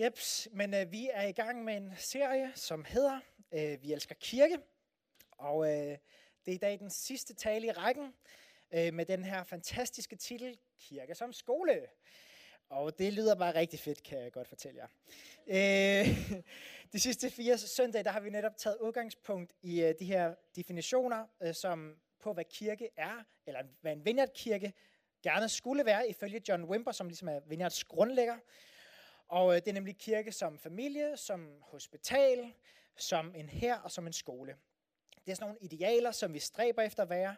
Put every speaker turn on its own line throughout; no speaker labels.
Jeps, men øh, vi er i gang med en serie, som hedder øh, Vi elsker kirke. Og øh, det er i dag den sidste tale i rækken øh, med den her fantastiske titel, Kirke som skole. Og det lyder bare rigtig fedt, kan jeg godt fortælle jer. Øh, de sidste fire søndage, der har vi netop taget udgangspunkt i øh, de her definitioner, øh, som på hvad kirke er, eller hvad en vineyardkirke gerne skulle være, ifølge John Wimber, som ligesom er vineyards grundlægger. Og øh, det er nemlig kirke som familie, som hospital, som en her og som en skole. Det er sådan nogle idealer, som vi stræber efter at være.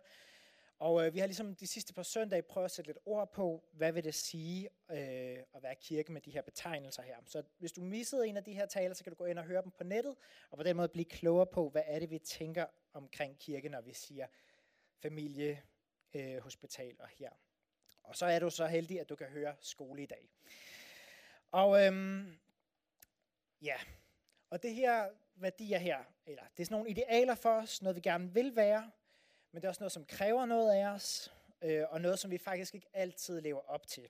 Og øh, vi har ligesom de sidste par søndage prøvet at sætte lidt ord på, hvad vil det sige øh, at være kirke med de her betegnelser her. Så hvis du missede en af de her taler, så kan du gå ind og høre dem på nettet, og på den måde blive klogere på, hvad er det, vi tænker omkring kirke, når vi siger familie, øh, hospital og her. Og så er du så heldig, at du kan høre skole i dag. Og øhm, ja, og det her værdier her, eller det er sådan nogle idealer for os, noget vi gerne vil være, men det er også noget, som kræver noget af os, øh, og noget, som vi faktisk ikke altid lever op til.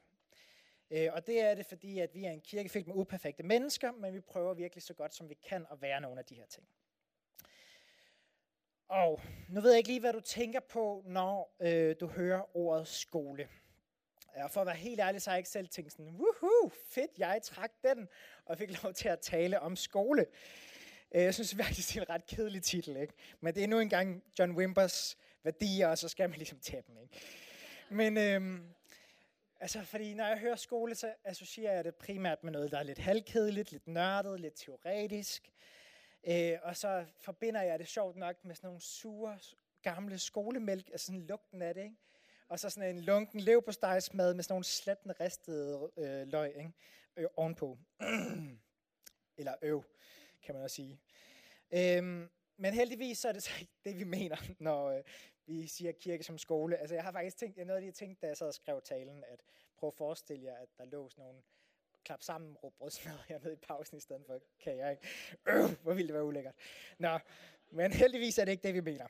Øh, og det er det, fordi at vi er en kirke fyldt med uperfekte mennesker, men vi prøver virkelig så godt, som vi kan at være nogle af de her ting. Og nu ved jeg ikke lige, hvad du tænker på, når øh, du hører ordet skole. Ja, for at være helt ærlig, så har jeg ikke selv tænkt sådan, woohoo, fedt, jeg trak den, og fik lov til at tale om skole. Øh, jeg synes faktisk, det er en ret kedelig titel, ikke? Men det er nu engang John Wimbers værdier, og så skal man ligesom tage dem, ikke? Men øhm, altså, fordi når jeg hører skole, så associerer jeg det primært med noget, der er lidt halvkedeligt, lidt nørdet, lidt teoretisk. Øh, og så forbinder jeg det sjovt nok med sådan nogle sure, gamle skolemælk, altså sådan lugten af det, ikke? Og så sådan en lunken leverpostejsmad med sådan nogle slatten ristede øh, løg ikke? Øh, ovenpå. Eller øv, kan man også sige. Øhm, men heldigvis så er det så ikke det, vi mener, når øh, vi siger kirke som skole. Altså jeg har faktisk tænkt, noget af det, tænkt, da jeg sad og skrev talen, at prøv at forestille jer, at der lå sådan nogle klap sammen råbrødsmad hernede i pausen i stedet for kan jeg ikke. Øh, hvor ville det være ulækkert. Nå, men heldigvis er det ikke det, vi mener.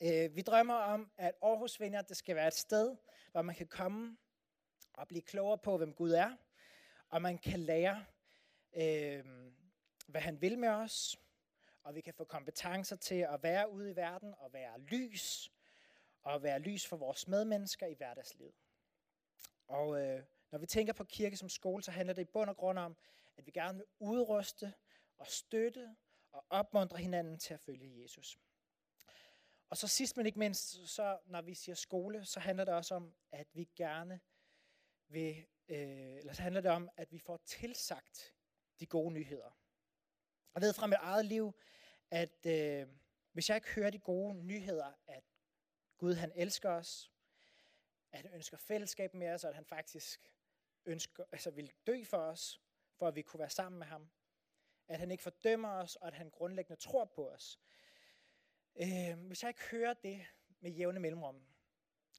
Øh, vi drømmer om, at Aarhus Vinder, det skal være et sted, hvor man kan komme og blive klogere på, hvem Gud er, og man kan lære, øh, hvad han vil med os, og vi kan få kompetencer til at være ude i verden og være lys, og være lys for vores medmennesker i hverdagslivet. Og øh, når vi tænker på kirke som skole, så handler det i bund og grund om, at vi gerne vil udruste og støtte og opmuntre hinanden til at følge Jesus. Og så sidst men ikke mindst, så når vi siger skole, så handler det også om, at vi gerne vil, øh, eller så handler det om, at vi får tilsagt de gode nyheder. Jeg ved fra mit eget liv, at øh, hvis jeg ikke hører de gode nyheder, at Gud han elsker os, at han ønsker fællesskab med os, og at han faktisk ønsker, altså vil dø for os, for at vi kunne være sammen med ham. At han ikke fordømmer os, og at han grundlæggende tror på os. Øh, hvis jeg ikke hører det med jævne mellemrum,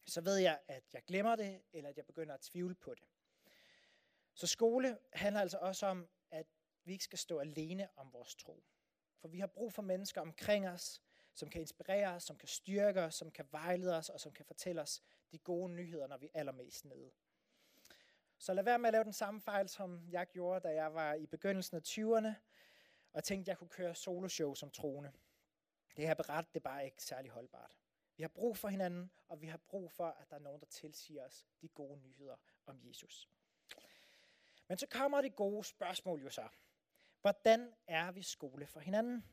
så ved jeg, at jeg glemmer det, eller at jeg begynder at tvivle på det. Så skole handler altså også om, at vi ikke skal stå alene om vores tro. For vi har brug for mennesker omkring os, som kan inspirere os, som kan styrke os, som kan vejlede os, og som kan fortælle os de gode nyheder, når vi er allermest nede. Så lad være med at lave den samme fejl, som jeg gjorde, da jeg var i begyndelsen af 20'erne, og tænkte, at jeg kunne køre soloshow som troende. Det her beret, det er bare ikke særlig holdbart. Vi har brug for hinanden, og vi har brug for, at der er nogen, der tilsiger os de gode nyheder om Jesus. Men så kommer det gode spørgsmål jo så. Hvordan er vi skole for hinanden?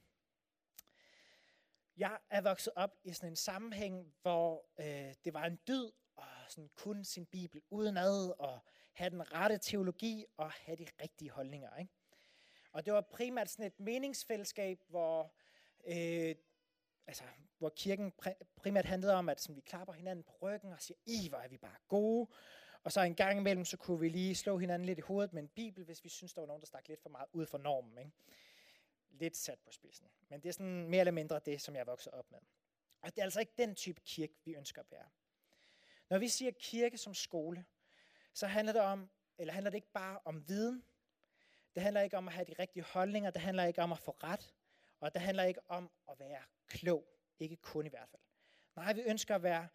Jeg er vokset op i sådan en sammenhæng, hvor øh, det var en dyd at sådan kunne sin bibel udenad, og have den rette teologi, og have de rigtige holdninger. Ikke? Og det var primært sådan et meningsfællesskab, hvor øh, altså, hvor kirken primært handlede om, at sådan, vi klapper hinanden på ryggen og siger, i hvor er vi bare gode. Og så en gang imellem, så kunne vi lige slå hinanden lidt i hovedet med en bibel, hvis vi synes, der var nogen, der stak lidt for meget ud for normen. Ikke? Lidt sat på spidsen. Men det er sådan mere eller mindre det, som jeg er vokset op med. Og det er altså ikke den type kirke, vi ønsker at være. Når vi siger kirke som skole, så handler det om, eller handler det ikke bare om viden. Det handler ikke om at have de rigtige holdninger. Det handler ikke om at få ret. Og det handler ikke om at være klog. Ikke kun i hvert fald. Nej, vi ønsker at være,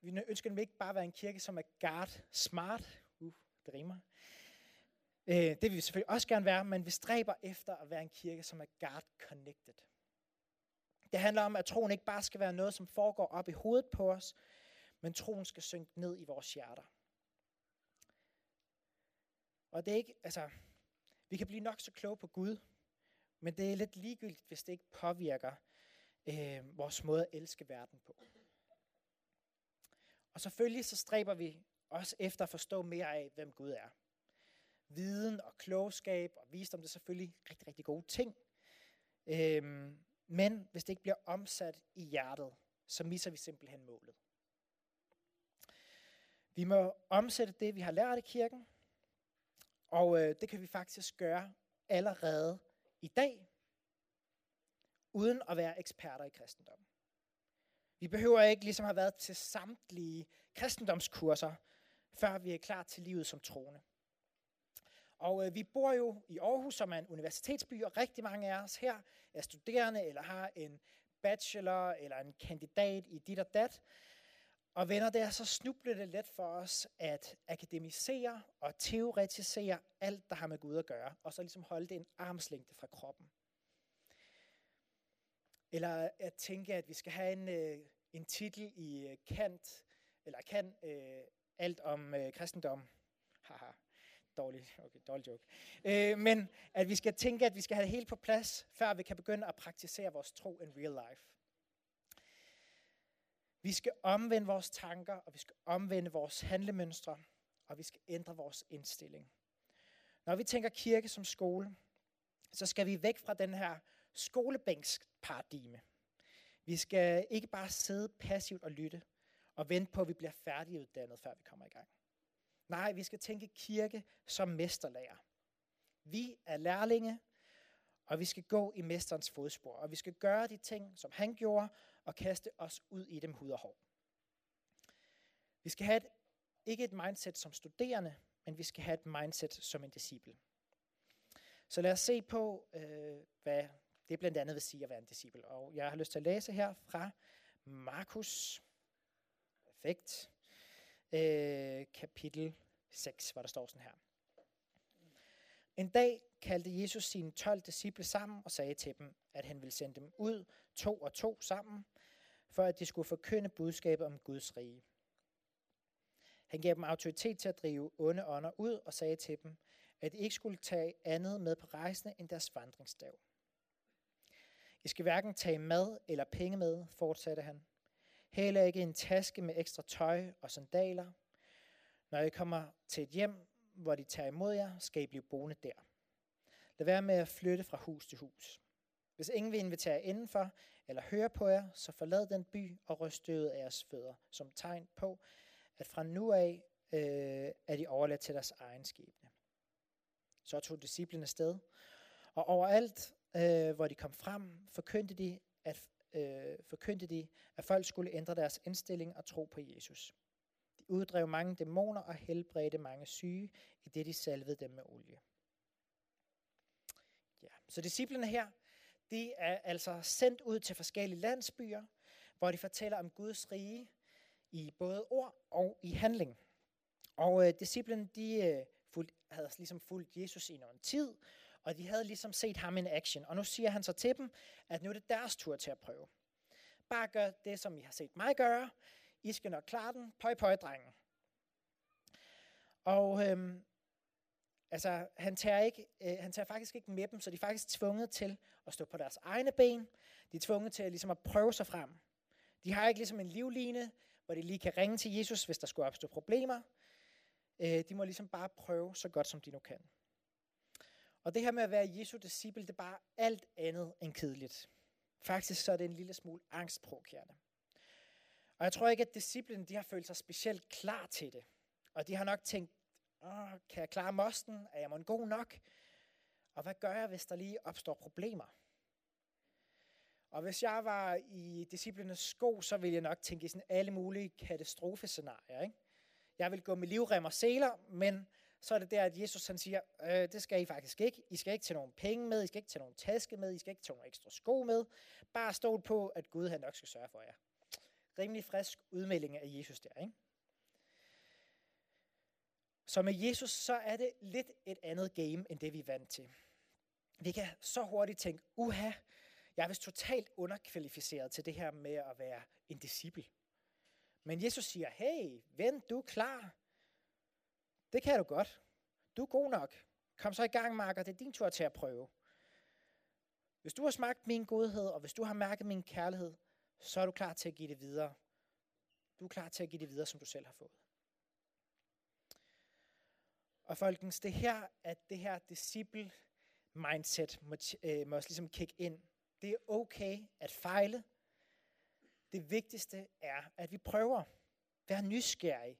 vi ønsker nemlig ikke bare at være en kirke, som er guard smart. Uh, det rimer. Øh, det vil vi selvfølgelig også gerne være, men vi stræber efter at være en kirke, som er guard connected. Det handler om, at troen ikke bare skal være noget, som foregår op i hovedet på os, men troen skal synke ned i vores hjerter. Og det er ikke, altså, vi kan blive nok så kloge på Gud, men det er lidt ligegyldigt, hvis det ikke påvirker øh, vores måde at elske verden på. Og selvfølgelig så stræber vi også efter at forstå mere af, hvem Gud er. Viden og klogskab og visdom, det er selvfølgelig rigtig, rigtig gode ting. Øhm, men hvis det ikke bliver omsat i hjertet, så misser vi simpelthen målet. Vi må omsætte det, vi har lært i kirken, og øh, det kan vi faktisk gøre allerede i dag, uden at være eksperter i kristendom. Vi behøver ikke ligesom have været til samtlige kristendomskurser, før vi er klar til livet som troende. Og øh, vi bor jo i Aarhus, som er en universitetsby, og rigtig mange af os her er studerende, eller har en bachelor, eller en kandidat i dit og dat. Og venner, det er så snublende let for os at akademisere og teoretisere alt, der har med Gud at gøre, og så ligesom holde det en armslængde fra kroppen. Eller at tænke, at vi skal have en, øh, en titel i øh, Kant, eller kan øh, alt om øh, kristendom. Haha, dårlig, okay, dårlig joke. Øh, men at vi skal tænke, at vi skal have det helt på plads, før vi kan begynde at praktisere vores tro in real life. Vi skal omvende vores tanker, og vi skal omvende vores handlemønstre, og vi skal ændre vores indstilling. Når vi tænker kirke som skole, så skal vi væk fra den her skolebænksparadigme. Vi skal ikke bare sidde passivt og lytte og vente på, at vi bliver færdiguddannet, før vi kommer i gang. Nej, vi skal tænke kirke som mesterlærer. Vi er lærlinge, og vi skal gå i mesterens fodspor, og vi skal gøre de ting, som han gjorde, og kaste os ud i dem hud og hår. Vi skal have et, ikke et mindset som studerende, men vi skal have et mindset som en disciple. Så lad os se på, øh, hvad det blandt andet vil sige at være en disciple. Og jeg har lyst til at læse her fra Markus, perfekt, øh, kapitel 6, hvor der står sådan her. En dag kaldte Jesus sine 12 disciple sammen og sagde til dem, at han ville sende dem ud to og to sammen, for at de skulle forkynde budskabet om Guds rige. Han gav dem autoritet til at drive onde ånder ud og sagde til dem, at de ikke skulle tage andet med på rejsene end deres vandringsstav. I skal hverken tage mad eller penge med, fortsatte han. Heller ikke en taske med ekstra tøj og sandaler. Når I kommer til et hjem, hvor de tager imod jer, skal I blive boende der. Lad være med at flytte fra hus til hus. Hvis ingen vil invitere jer indenfor eller høre på jer, så forlad den by og ryst støvet af jeres fødder, som tegn på, at fra nu af øh, er de overladt til deres egen skæbne. Så tog disciplene sted, og overalt, øh, hvor de kom frem, forkyndte de, at, øh, forkyndte de, at folk skulle ændre deres indstilling og tro på Jesus. De uddrev mange dæmoner og helbredte mange syge, i det de salvede dem med olie. Så disciplene her, de er altså sendt ud til forskellige landsbyer, hvor de fortæller om Guds rige i både ord og i handling. Og øh, disciplene, de øh, fulgt, havde ligesom fulgt Jesus i nogen tid, og de havde ligesom set ham in action. Og nu siger han så til dem, at nu er det deres tur til at prøve. Bare gør det, som I har set mig gøre. I skal nok klare den. Pøj, pøj, drengen. Og øhm, altså, han, tager ikke, øh, han tager faktisk ikke med dem, så de er faktisk tvunget til at stå på deres egne ben. De er tvunget til ligesom at prøve sig frem. De har ikke ligesom en livline, hvor de lige kan ringe til Jesus, hvis der skulle opstå problemer. Øh, de må ligesom bare prøve så godt, som de nu kan. Og det her med at være Jesu disciple, det er bare alt andet end kedeligt. Faktisk så er det en lille smule angstprovokerende. Og jeg tror ikke, at disciplen de har følt sig specielt klar til det. Og de har nok tænkt, Åh, kan jeg klare mosten? Er jeg god nok? Og hvad gør jeg, hvis der lige opstår problemer? Og hvis jeg var i disciplinens sko, så ville jeg nok tænke i sådan alle mulige katastrofescenarier. Ikke? Jeg vil gå med livrem og seler, men så er det der, at Jesus han siger, øh, det skal I faktisk ikke. I skal ikke tage nogen penge med, I skal ikke tage nogen taske med, I skal ikke tage nogen ekstra sko med. Bare stol på, at Gud han nok skal sørge for jer. Rimelig frisk udmelding af Jesus der, ikke? Så med Jesus, så er det lidt et andet game, end det vi er vant til. Vi kan så hurtigt tænke, uha, jeg er vist totalt underkvalificeret til det her med at være en disciple. Men Jesus siger, hey, vent, du er klar. Det kan du godt. Du er god nok. Kom så i gang, Marker. Det er din tur til at prøve. Hvis du har smagt min godhed, og hvis du har mærket min kærlighed, så er du klar til at give det videre. Du er klar til at give det videre, som du selv har fået. Og folkens, det her, at det her disciple mindset må, øh, må også ligesom kick ind. Det er okay at fejle. Det vigtigste er, at vi prøver. Vær nysgerrig.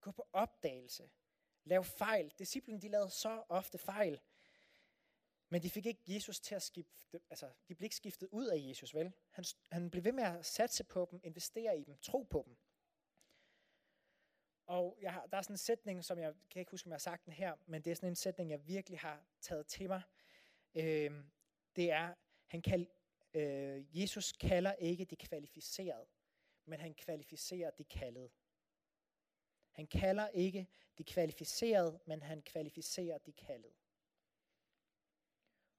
Gå på opdagelse. Lav fejl. Disciplen, de lavede så ofte fejl. Men de fik ikke Jesus til at skifte, altså de blev ikke skiftet ud af Jesus, vel? Han, han blev ved med at satse på dem, investere i dem, tro på dem. Og jeg har, der er sådan en sætning, som jeg kan ikke huske, om jeg har sagt den her, men det er sådan en sætning, jeg virkelig har taget til mig. Øh, det er, han kald, øh, Jesus kalder ikke de kvalificerede, men han kvalificerer de kaldede. Han kalder ikke de kvalificerede, men han kvalificerer de kaldede.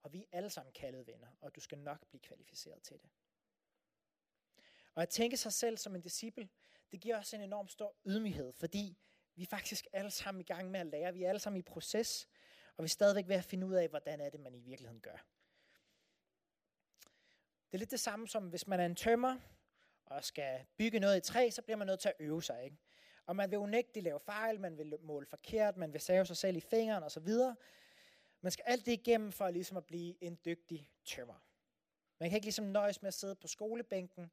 Og vi er alle sammen kaldet venner, og du skal nok blive kvalificeret til det. Og at tænke sig selv som en disciple, det giver os en enorm stor ydmyghed, fordi vi er faktisk alle sammen i gang med at lære. Vi er alle sammen i proces, og vi er stadigvæk ved at finde ud af, hvordan er det, man i virkeligheden gør. Det er lidt det samme som, hvis man er en tømmer, og skal bygge noget i træ, så bliver man nødt til at øve sig. Ikke? Og man vil unægteligt lave fejl, man vil måle forkert, man vil save sig selv i fingeren osv. Man skal alt det igennem for ligesom at blive en dygtig tømmer. Man kan ikke ligesom nøjes med at sidde på skolebænken,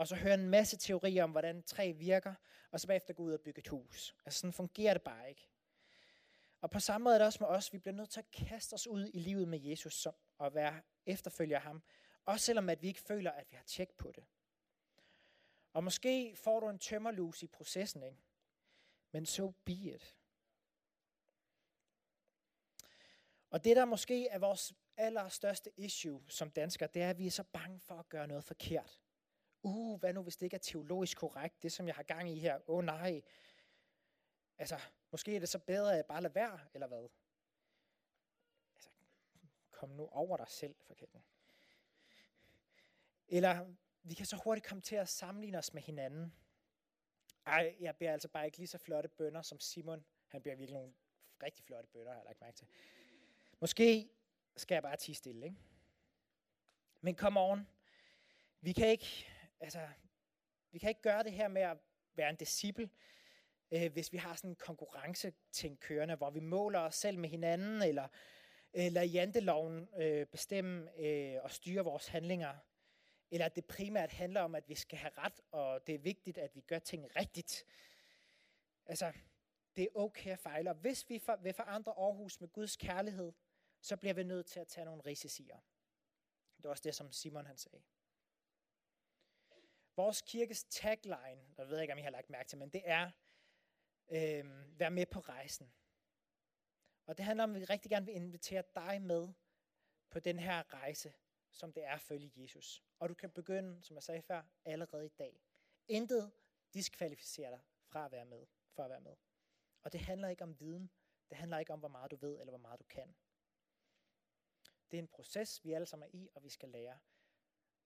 og så høre en masse teorier om, hvordan træ virker, og så bagefter gå ud og bygge et hus. Altså sådan fungerer det bare ikke. Og på samme måde er det også med os. Vi bliver nødt til at kaste os ud i livet med Jesus som, og være efterfølger af ham. Også selvom at vi ikke føler, at vi har tjek på det. Og måske får du en tømmerlus i processen, ikke? Men så so be it. Og det, der måske er vores allerstørste issue som danskere, det er, at vi er så bange for at gøre noget forkert. Uh, hvad nu, hvis det ikke er teologisk korrekt, det som jeg har gang i her? Åh oh, nej. Altså, måske er det så bedre at bare lade være, eller hvad? Altså, kom nu over dig selv, for kæden. Eller vi kan så hurtigt komme til at sammenligne os med hinanden. Ej, jeg beder altså bare ikke lige så flotte bønder som Simon. Han beder virkelig nogle rigtig flotte bønder, har jeg lagt mærke til. Måske skal jeg bare tige stille, ikke? Men kom on. Vi kan ikke, altså, vi kan ikke gøre det her med at være en disciple, øh, hvis vi har sådan en konkurrenceting kørende, hvor vi måler os selv med hinanden, eller øh, lader janteloven øh, bestemme øh, og styre vores handlinger. Eller at det primært handler om, at vi skal have ret, og det er vigtigt, at vi gør ting rigtigt. Altså, det er okay at fejle. Og hvis vi for, vil forandre Aarhus med Guds kærlighed, så bliver vi nødt til at tage nogle risici. Det var også det, som Simon han sagde. Vores kirkes tagline, jeg ved jeg ikke, om I har lagt mærke til, men det er, øh, vær med på rejsen. Og det handler om, at vi rigtig gerne vil invitere dig med på den her rejse, som det er at følge Jesus. Og du kan begynde, som jeg sagde før, allerede i dag. Intet diskvalificerer dig fra at være med, for at være med. Og det handler ikke om viden. Det handler ikke om, hvor meget du ved, eller hvor meget du kan. Det er en proces, vi alle sammen er i, og vi skal lære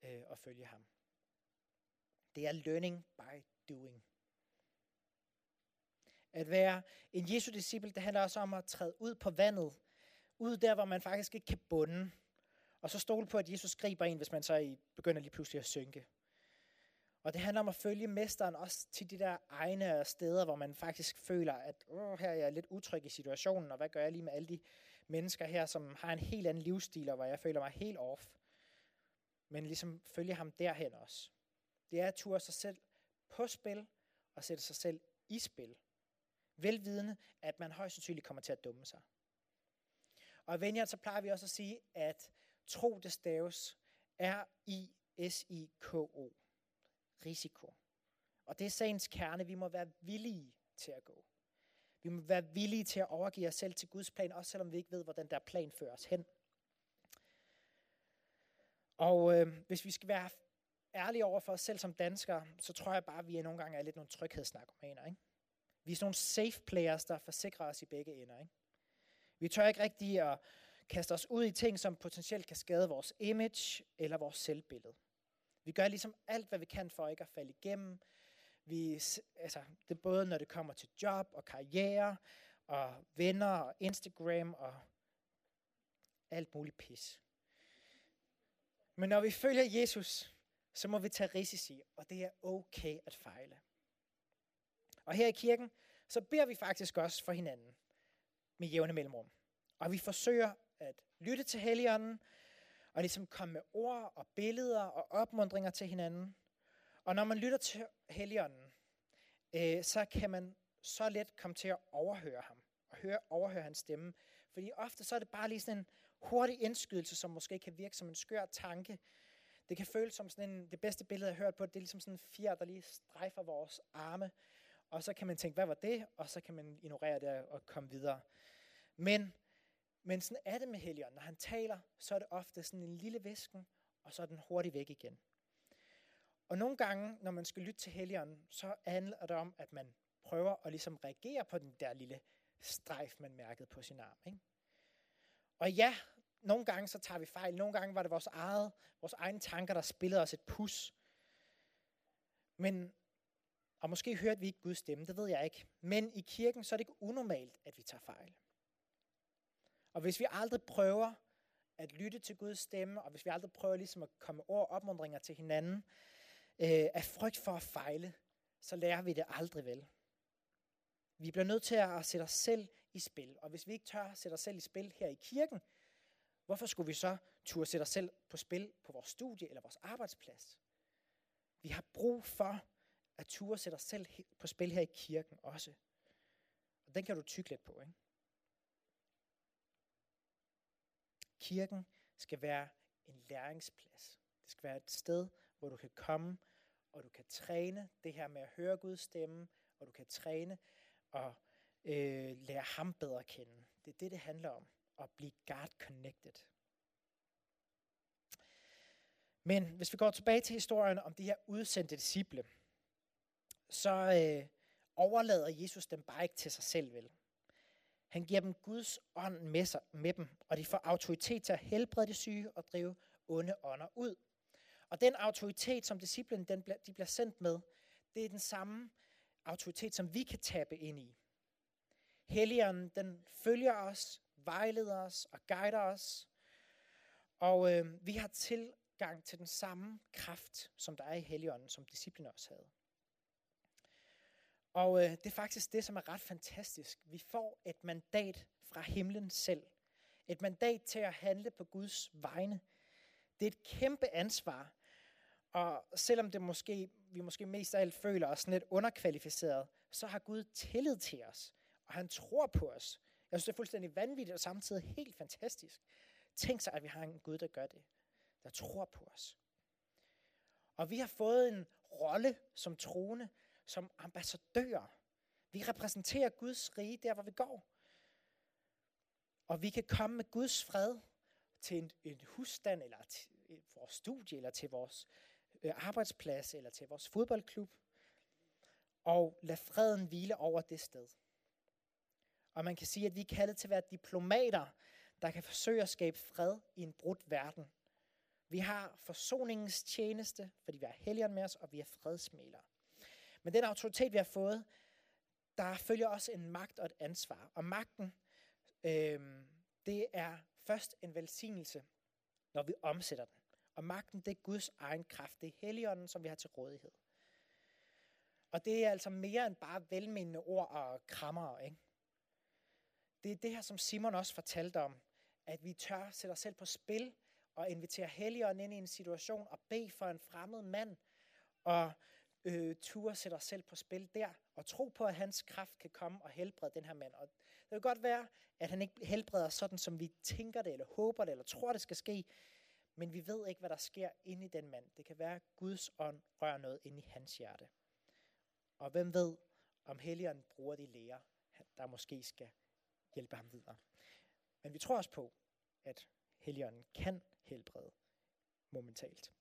øh, at følge ham. Det er learning by doing. At være en Jesu disciple, det handler også om at træde ud på vandet. Ud der, hvor man faktisk ikke kan bunde. Og så stole på, at Jesus griber en, hvis man så begynder lige pludselig at synke. Og det handler om at følge mesteren også til de der egne steder, hvor man faktisk føler, at Åh, her er jeg lidt utryg i situationen, og hvad gør jeg lige med alle de mennesker her, som har en helt anden livsstil, og hvor jeg føler mig helt off. Men ligesom følge ham derhen også. Det er at ture sig selv på spil, og sætte sig selv i spil. Velvidende, at man højst sandsynligt kommer til at dumme sig. Og venner, så plejer vi også at sige, at tro det staves R-I-S-I-K-O. Risiko. Og det er sagens kerne. Vi må være villige til at gå. Vi må være villige til at overgive os selv til Guds plan, også selvom vi ikke ved, hvordan der plan fører os hen. Og øh, hvis vi skal være ærlige over for os selv som danskere, så tror jeg bare, at vi nogle gange er lidt nogle tryghedsnarkomaner. Ikke? Vi er sådan nogle safe players, der forsikrer os i begge ender. Ikke? Vi tør ikke rigtig at kaste os ud i ting, som potentielt kan skade vores image eller vores selvbillede. Vi gør ligesom alt, hvad vi kan for ikke at falde igennem. Vi, altså, det er både, når det kommer til job og karriere, og venner og Instagram og alt muligt pis. Men når vi følger Jesus, så må vi tage risici, og det er okay at fejle. Og her i kirken, så beder vi faktisk også for hinanden med jævne mellemrum. Og vi forsøger at lytte til Helligånden, og ligesom komme med ord og billeder og opmundringer til hinanden. Og når man lytter til Helligånden, øh, så kan man så let komme til at overhøre ham, og høre, overhøre hans stemme. Fordi ofte så er det bare lige sådan en hurtig indskydelse, som måske kan virke som en skør tanke. Det kan føles som sådan en, det bedste billede, jeg har hørt på, det er ligesom sådan en fjer, der lige strejfer vores arme. Og så kan man tænke, hvad var det? Og så kan man ignorere det og komme videre. Men, men sådan er det med Helion. Når han taler, så er det ofte sådan en lille visken, og så er den hurtigt væk igen. Og nogle gange, når man skal lytte til Helion, så handler det om, at man prøver at ligesom reagere på den der lille strejf, man mærkede på sin arm. Ikke? Og ja, nogle gange så tager vi fejl. Nogle gange var det vores, eget, vores egne tanker, der spillede os et pus. Men, og måske hørte vi ikke Guds stemme, det ved jeg ikke. Men i kirken, så er det ikke unormalt, at vi tager fejl. Og hvis vi aldrig prøver at lytte til Guds stemme, og hvis vi aldrig prøver ligesom at komme ord og opmundringer til hinanden, øh, af frygt for at fejle, så lærer vi det aldrig vel. Vi bliver nødt til at sætte os selv i spil. Og hvis vi ikke tør at sætte os selv i spil her i kirken, hvorfor skulle vi så turde sætte os selv på spil på vores studie eller vores arbejdsplads? Vi har brug for at turde sætte os selv på spil her i kirken også. Og den kan du tykke lidt på, ikke? Kirken skal være en læringsplads. Det skal være et sted, hvor du kan komme, og du kan træne det her med at høre Guds stemme, og du kan træne og øh, lære ham bedre at kende. Det er det, det handler om. At blive God connected. Men hvis vi går tilbage til historien om de her udsendte disciple, så øh, overlader Jesus dem bare ikke til sig selv, vel? Han giver dem Guds ånd med, sig, med dem, og de får autoritet til at helbrede de syge og drive onde ånder ud. Og den autoritet, som disciplen den, de bliver sendt med, det er den samme autoritet, som vi kan tabe ind i. Helligånden, den følger os, vejleder os og guider os. Og øh, vi har tilgang til den samme kraft, som der er i Helligånden, som disciplene også havde. Og øh, det er faktisk det, som er ret fantastisk. Vi får et mandat fra himlen selv. Et mandat til at handle på Guds vegne. Det er et kæmpe ansvar. Og selvom det måske, vi måske mest af alt føler os lidt underkvalificeret, så har Gud tillid til os. Og han tror på os. Jeg synes, det er fuldstændig vanvittigt og samtidig helt fantastisk. Tænk sig, at vi har en Gud, der gør det. Der tror på os. Og vi har fået en rolle som troende, som ambassadører. Vi repræsenterer Guds rige der, hvor vi går. Og vi kan komme med Guds fred til en, en husstand, eller til øh, vores studie, eller til vores øh, arbejdsplads, eller til vores fodboldklub. Og lad freden hvile over det sted. Og man kan sige, at vi er kaldet til at være diplomater, der kan forsøge at skabe fred i en brudt verden. Vi har forsoningens tjeneste, fordi vi har helgen med os, og vi er fredsmælere. Men den autoritet, vi har fået, der følger også en magt og et ansvar. Og magten, øh, det er først en velsignelse, når vi omsætter den. Og magten, det er Guds egen kraft. Det er Helligånden, som vi har til rådighed. Og det er altså mere end bare velmenende ord og krammer, ikke? Det er det her, som Simon også fortalte om, at vi tør sætte os selv på spil og invitere Helligånden ind i en situation og bede for en fremmed mand, og øh, turde sætte os selv på spil der, og tro på, at hans kraft kan komme og helbrede den her mand. Og det kan godt være, at han ikke helbreder sådan, som vi tænker det, eller håber det, eller tror, det skal ske, men vi ved ikke, hvad der sker inde i den mand. Det kan være, at Guds ånd rører noget inde i hans hjerte. Og hvem ved, om Helligånden bruger de læger, der måske skal hjælpe ham videre. Men vi tror også på, at Helligånden kan helbrede momentalt.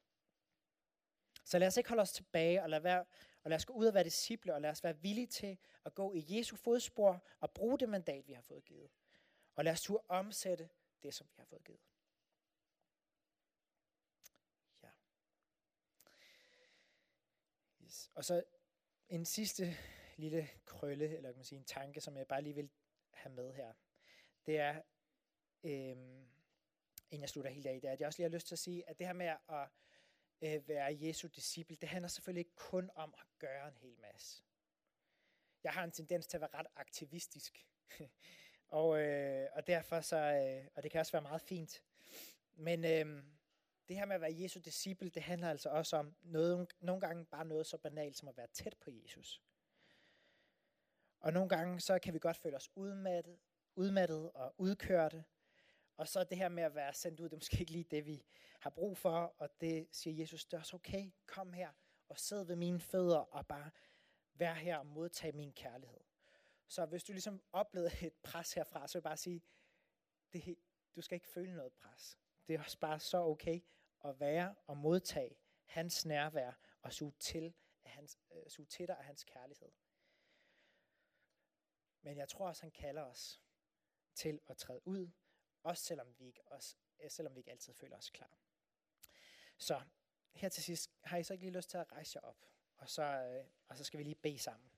Så lad os ikke holde os tilbage og lade være Og lad os gå ud og være disciple, og lad os være villige til at gå i Jesu fodspor og bruge det mandat, vi har fået givet. Og lad os turde omsætte det, som vi har fået givet. Ja. Yes. Og så en sidste lille krølle, eller kan man sige en tanke, som jeg bare lige vil have med her. Det er, øhm, inden jeg slutter helt af, det er, at jeg også lige har lyst til at sige, at det her med at øh, være Jesu disciple, det handler selvfølgelig ikke kun om at gøre en hel masse. Jeg har en tendens til at være ret aktivistisk. og, øh, og derfor så, øh, og det kan også være meget fint. Men øh, det her med at være Jesu disciple, det handler altså også om noget, nogle gange bare noget så banalt som at være tæt på Jesus. Og nogle gange så kan vi godt føle os udmattet, udmattet og udkørte. Og så det her med at være sendt ud, det er måske ikke lige det, vi har brug for. Og det siger Jesus, det er også okay. Kom her og sid ved mine fødder og bare vær her og modtag min kærlighed. Så hvis du ligesom oplevede et pres herfra, så vil jeg bare sige, det, du skal ikke føle noget pres. Det er også bare så okay at være og modtage hans nærvær og suge til, af hans, øh, suge til dig af hans kærlighed. Men jeg tror også, han kalder os til at træde ud, også selvom vi ikke, også, øh, selvom vi ikke altid føler os klar. Så her til sidst, har I så ikke lige lyst til at rejse jer op? Og så, øh, og så skal vi lige bede sammen.